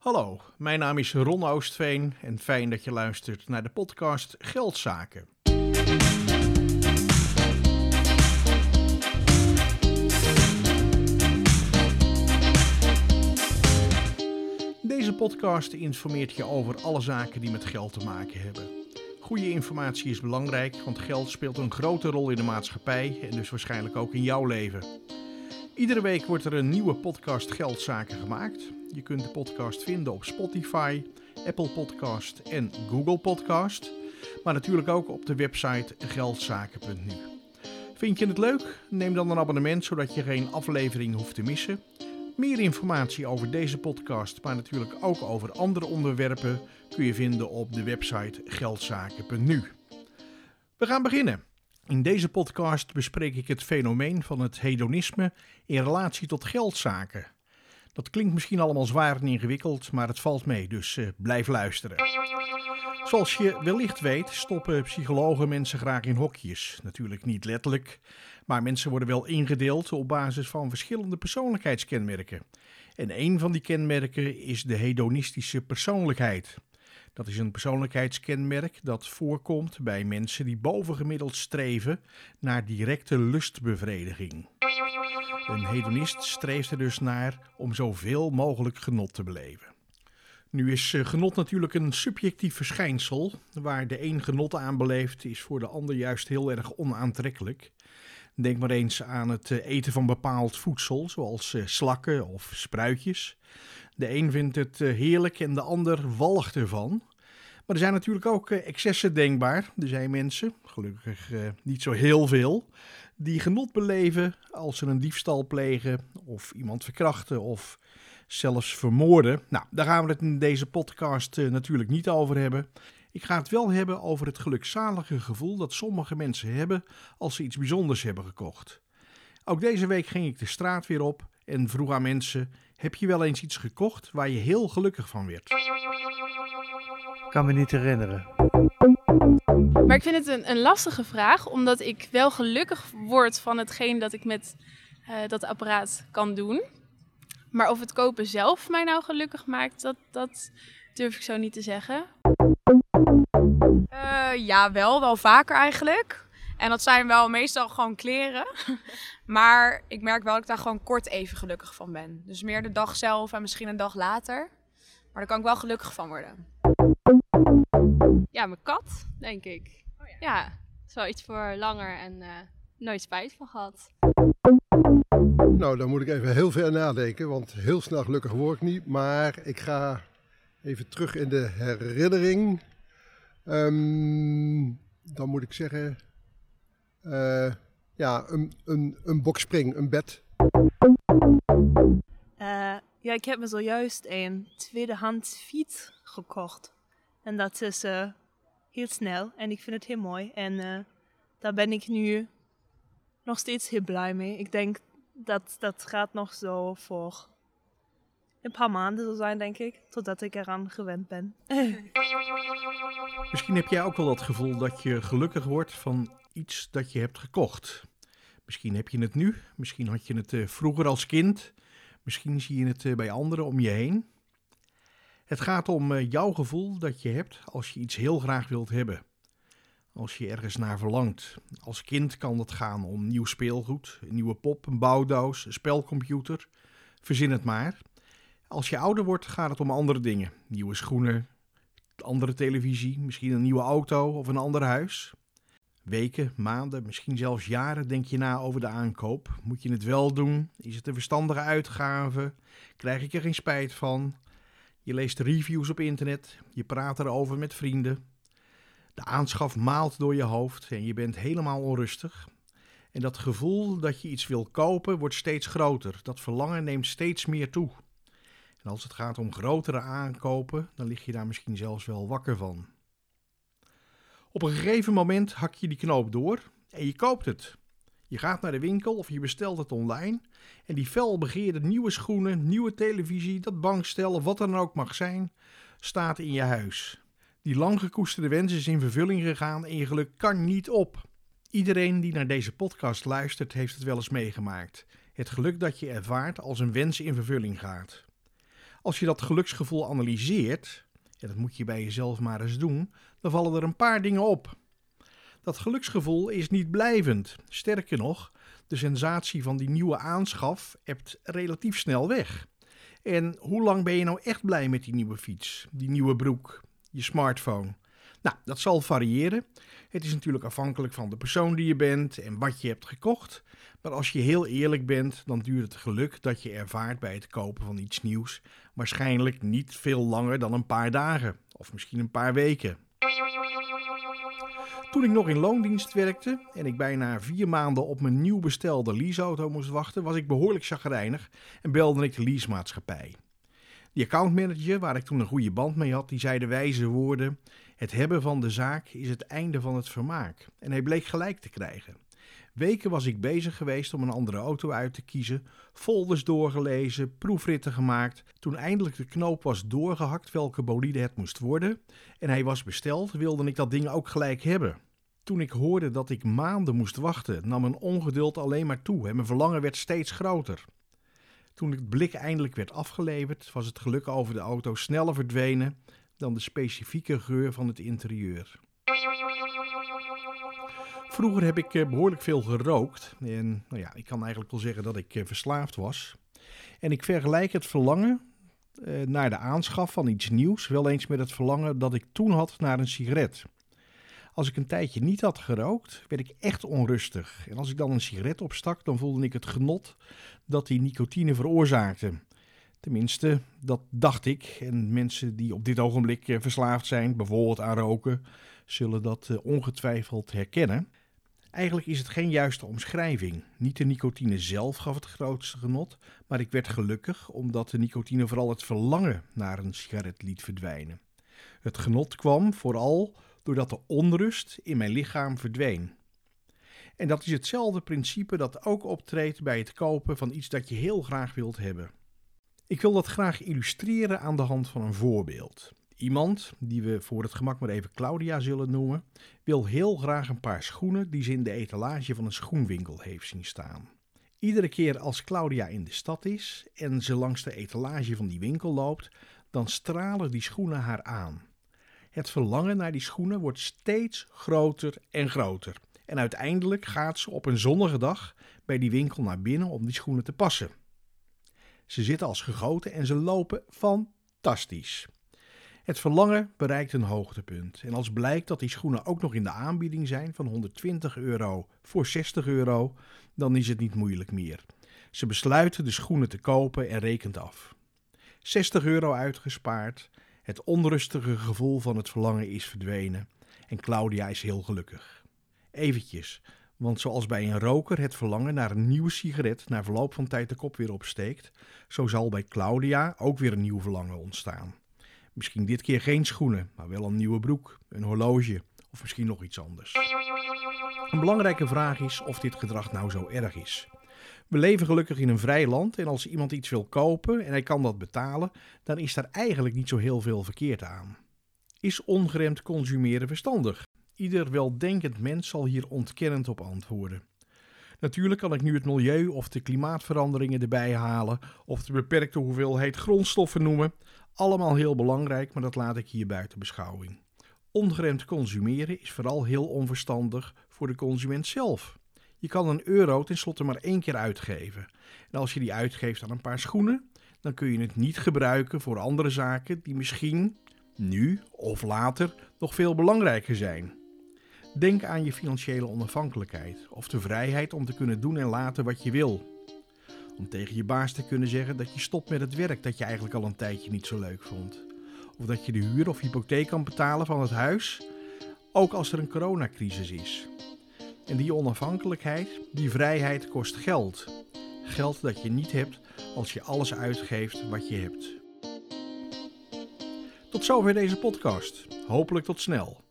Hallo, mijn naam is Ron Oostveen en fijn dat je luistert naar de podcast Geldzaken. Deze podcast informeert je over alle zaken die met geld te maken hebben. Goede informatie is belangrijk, want geld speelt een grote rol in de maatschappij en dus waarschijnlijk ook in jouw leven. Iedere week wordt er een nieuwe podcast Geldzaken gemaakt. Je kunt de podcast vinden op Spotify, Apple Podcast en Google Podcast. Maar natuurlijk ook op de website geldzaken.nu. Vind je het leuk? Neem dan een abonnement zodat je geen aflevering hoeft te missen. Meer informatie over deze podcast, maar natuurlijk ook over andere onderwerpen, kun je vinden op de website geldzaken.nu. We gaan beginnen. In deze podcast bespreek ik het fenomeen van het hedonisme in relatie tot geldzaken. Dat klinkt misschien allemaal zwaar en ingewikkeld, maar het valt mee, dus uh, blijf luisteren. Zoals je wellicht weet, stoppen psychologen mensen graag in hokjes. Natuurlijk niet letterlijk, maar mensen worden wel ingedeeld op basis van verschillende persoonlijkheidskenmerken. En een van die kenmerken is de hedonistische persoonlijkheid. Dat is een persoonlijkheidskenmerk dat voorkomt bij mensen die bovengemiddeld streven naar directe lustbevrediging. Een hedonist streeft er dus naar om zoveel mogelijk genot te beleven. Nu is eh, genot natuurlijk een subjectief verschijnsel. Waar de een genot aan beleeft, is voor de ander juist heel erg onaantrekkelijk. Denk maar eens aan het eh, eten van bepaald voedsel, zoals eh, slakken of spruitjes. De een vindt het heerlijk en de ander walgt ervan. Maar er zijn natuurlijk ook excessen denkbaar. Er zijn mensen, gelukkig niet zo heel veel, die genot beleven als ze een diefstal plegen of iemand verkrachten of zelfs vermoorden. Nou, daar gaan we het in deze podcast uh, natuurlijk niet over hebben. Ik ga het wel hebben over het gelukzalige gevoel dat sommige mensen hebben als ze iets bijzonders hebben gekocht. Ook deze week ging ik de straat weer op en vroeg aan mensen: heb je wel eens iets gekocht waar je heel gelukkig van werd? Kan me niet herinneren. Maar ik vind het een, een lastige vraag, omdat ik wel gelukkig word van hetgeen dat ik met uh, dat apparaat kan doen. Maar of het kopen zelf mij nou gelukkig maakt, dat, dat durf ik zo niet te zeggen. Uh, ja, wel. Wel vaker eigenlijk. En dat zijn wel meestal gewoon kleren. maar ik merk wel dat ik daar gewoon kort even gelukkig van ben. Dus meer de dag zelf en misschien een dag later. Maar daar kan ik wel gelukkig van worden. Ja, mijn kat, denk ik. Oh ja. ja, het is wel iets voor langer en uh, nooit spijt van gehad. Nou, dan moet ik even heel ver nadenken, want heel snel gelukkig word ik niet. Maar ik ga even terug in de herinnering. Um, dan moet ik zeggen, uh, ja, een, een, een bokspring, een bed. Uh, ja, ik heb me zojuist een tweedehands fiets gekocht. En dat is uh, heel snel en ik vind het heel mooi. En daar ben ik nu nog steeds heel blij mee. Ik denk dat dat gaat nog zo voor een paar maanden zo zijn, denk ik. Totdat ik eraan gewend ben. Misschien heb jij ook wel dat gevoel dat je gelukkig wordt van iets dat je hebt gekocht. Misschien heb je het nu, misschien had je het uh, vroeger als kind, misschien zie je het uh, bij anderen om je heen. Het gaat om uh, jouw gevoel dat je hebt als je iets heel graag wilt hebben als je ergens naar verlangt. Als kind kan dat gaan om nieuw speelgoed, een nieuwe pop, een bouwdoos, een spelcomputer. Verzin het maar. Als je ouder wordt, gaat het om andere dingen. Nieuwe schoenen, andere televisie, misschien een nieuwe auto of een ander huis. Weken, maanden, misschien zelfs jaren denk je na over de aankoop. Moet je het wel doen? Is het een verstandige uitgave? Krijg ik er geen spijt van? Je leest reviews op internet, je praat erover met vrienden. De aanschaf maalt door je hoofd en je bent helemaal onrustig. En dat gevoel dat je iets wil kopen wordt steeds groter. Dat verlangen neemt steeds meer toe. En als het gaat om grotere aankopen, dan lig je daar misschien zelfs wel wakker van. Op een gegeven moment hak je die knoop door en je koopt het. Je gaat naar de winkel of je bestelt het online en die felbegeerde nieuwe schoenen, nieuwe televisie, dat bankstel of wat dan ook mag zijn, staat in je huis. Die lang gekoesterde wens is in vervulling gegaan en je geluk kan niet op. Iedereen die naar deze podcast luistert, heeft het wel eens meegemaakt. Het geluk dat je ervaart als een wens in vervulling gaat. Als je dat geluksgevoel analyseert, en dat moet je bij jezelf maar eens doen, dan vallen er een paar dingen op. Dat geluksgevoel is niet blijvend. Sterker nog, de sensatie van die nieuwe aanschaf hebt relatief snel weg. En hoe lang ben je nou echt blij met die nieuwe fiets, die nieuwe broek, je smartphone? Nou, dat zal variëren. Het is natuurlijk afhankelijk van de persoon die je bent en wat je hebt gekocht. Maar als je heel eerlijk bent, dan duurt het geluk dat je ervaart bij het kopen van iets nieuws waarschijnlijk niet veel langer dan een paar dagen of misschien een paar weken. Toen ik nog in loondienst werkte en ik bijna vier maanden op mijn nieuw bestelde leaseauto moest wachten, was ik behoorlijk chagrijnig en belde ik de leasemaatschappij. Die accountmanager, waar ik toen een goede band mee had, die zei de wijze woorden: Het hebben van de zaak is het einde van het vermaak. En hij bleek gelijk te krijgen. Weken was ik bezig geweest om een andere auto uit te kiezen, folders doorgelezen, proefritten gemaakt. Toen eindelijk de knoop was doorgehakt welke bolide het moest worden en hij was besteld, wilde ik dat ding ook gelijk hebben. Toen ik hoorde dat ik maanden moest wachten, nam mijn ongeduld alleen maar toe en mijn verlangen werd steeds groter. Toen het blik eindelijk werd afgeleverd, was het geluk over de auto sneller verdwenen dan de specifieke geur van het interieur. Vroeger heb ik eh, behoorlijk veel gerookt. En nou ja, ik kan eigenlijk wel zeggen dat ik eh, verslaafd was. En ik vergelijk het verlangen eh, naar de aanschaf van iets nieuws wel eens met het verlangen dat ik toen had naar een sigaret. Als ik een tijdje niet had gerookt, werd ik echt onrustig. En als ik dan een sigaret opstak, dan voelde ik het genot dat die nicotine veroorzaakte. Tenminste, dat dacht ik. En mensen die op dit ogenblik verslaafd zijn, bijvoorbeeld aan roken, zullen dat ongetwijfeld herkennen. Eigenlijk is het geen juiste omschrijving. Niet de nicotine zelf gaf het grootste genot, maar ik werd gelukkig omdat de nicotine vooral het verlangen naar een sigaret liet verdwijnen. Het genot kwam vooral doordat de onrust in mijn lichaam verdween. En dat is hetzelfde principe dat ook optreedt bij het kopen van iets dat je heel graag wilt hebben. Ik wil dat graag illustreren aan de hand van een voorbeeld. Iemand, die we voor het gemak maar even Claudia zullen noemen, wil heel graag een paar schoenen die ze in de etalage van een schoenwinkel heeft zien staan. Iedere keer als Claudia in de stad is en ze langs de etalage van die winkel loopt, dan stralen die schoenen haar aan. Het verlangen naar die schoenen wordt steeds groter en groter. En uiteindelijk gaat ze op een zonnige dag bij die winkel naar binnen om die schoenen te passen. Ze zitten als gegoten en ze lopen fantastisch. Het verlangen bereikt een hoogtepunt. En als blijkt dat die schoenen ook nog in de aanbieding zijn van 120 euro voor 60 euro, dan is het niet moeilijk meer. Ze besluiten de schoenen te kopen en rekent af. 60 euro uitgespaard, het onrustige gevoel van het verlangen is verdwenen en Claudia is heel gelukkig. Eventjes, want zoals bij een roker het verlangen naar een nieuwe sigaret na verloop van tijd de kop weer opsteekt, zo zal bij Claudia ook weer een nieuw verlangen ontstaan. Misschien dit keer geen schoenen, maar wel een nieuwe broek, een horloge of misschien nog iets anders. Een belangrijke vraag is of dit gedrag nou zo erg is. We leven gelukkig in een vrij land en als iemand iets wil kopen en hij kan dat betalen, dan is daar eigenlijk niet zo heel veel verkeerd aan. Is ongeremd consumeren verstandig? Ieder weldenkend mens zal hier ontkennend op antwoorden. Natuurlijk kan ik nu het milieu of de klimaatveranderingen erbij halen of de beperkte hoeveelheid grondstoffen noemen. Allemaal heel belangrijk, maar dat laat ik hier buiten beschouwing. Ongeremd consumeren is vooral heel onverstandig voor de consument zelf. Je kan een euro tenslotte maar één keer uitgeven. En als je die uitgeeft aan een paar schoenen, dan kun je het niet gebruiken voor andere zaken die misschien nu of later nog veel belangrijker zijn. Denk aan je financiële onafhankelijkheid of de vrijheid om te kunnen doen en laten wat je wil. Om tegen je baas te kunnen zeggen dat je stopt met het werk dat je eigenlijk al een tijdje niet zo leuk vond. Of dat je de huur of hypotheek kan betalen van het huis, ook als er een coronacrisis is. En die onafhankelijkheid, die vrijheid kost geld. Geld dat je niet hebt als je alles uitgeeft wat je hebt. Tot zover deze podcast. Hopelijk tot snel.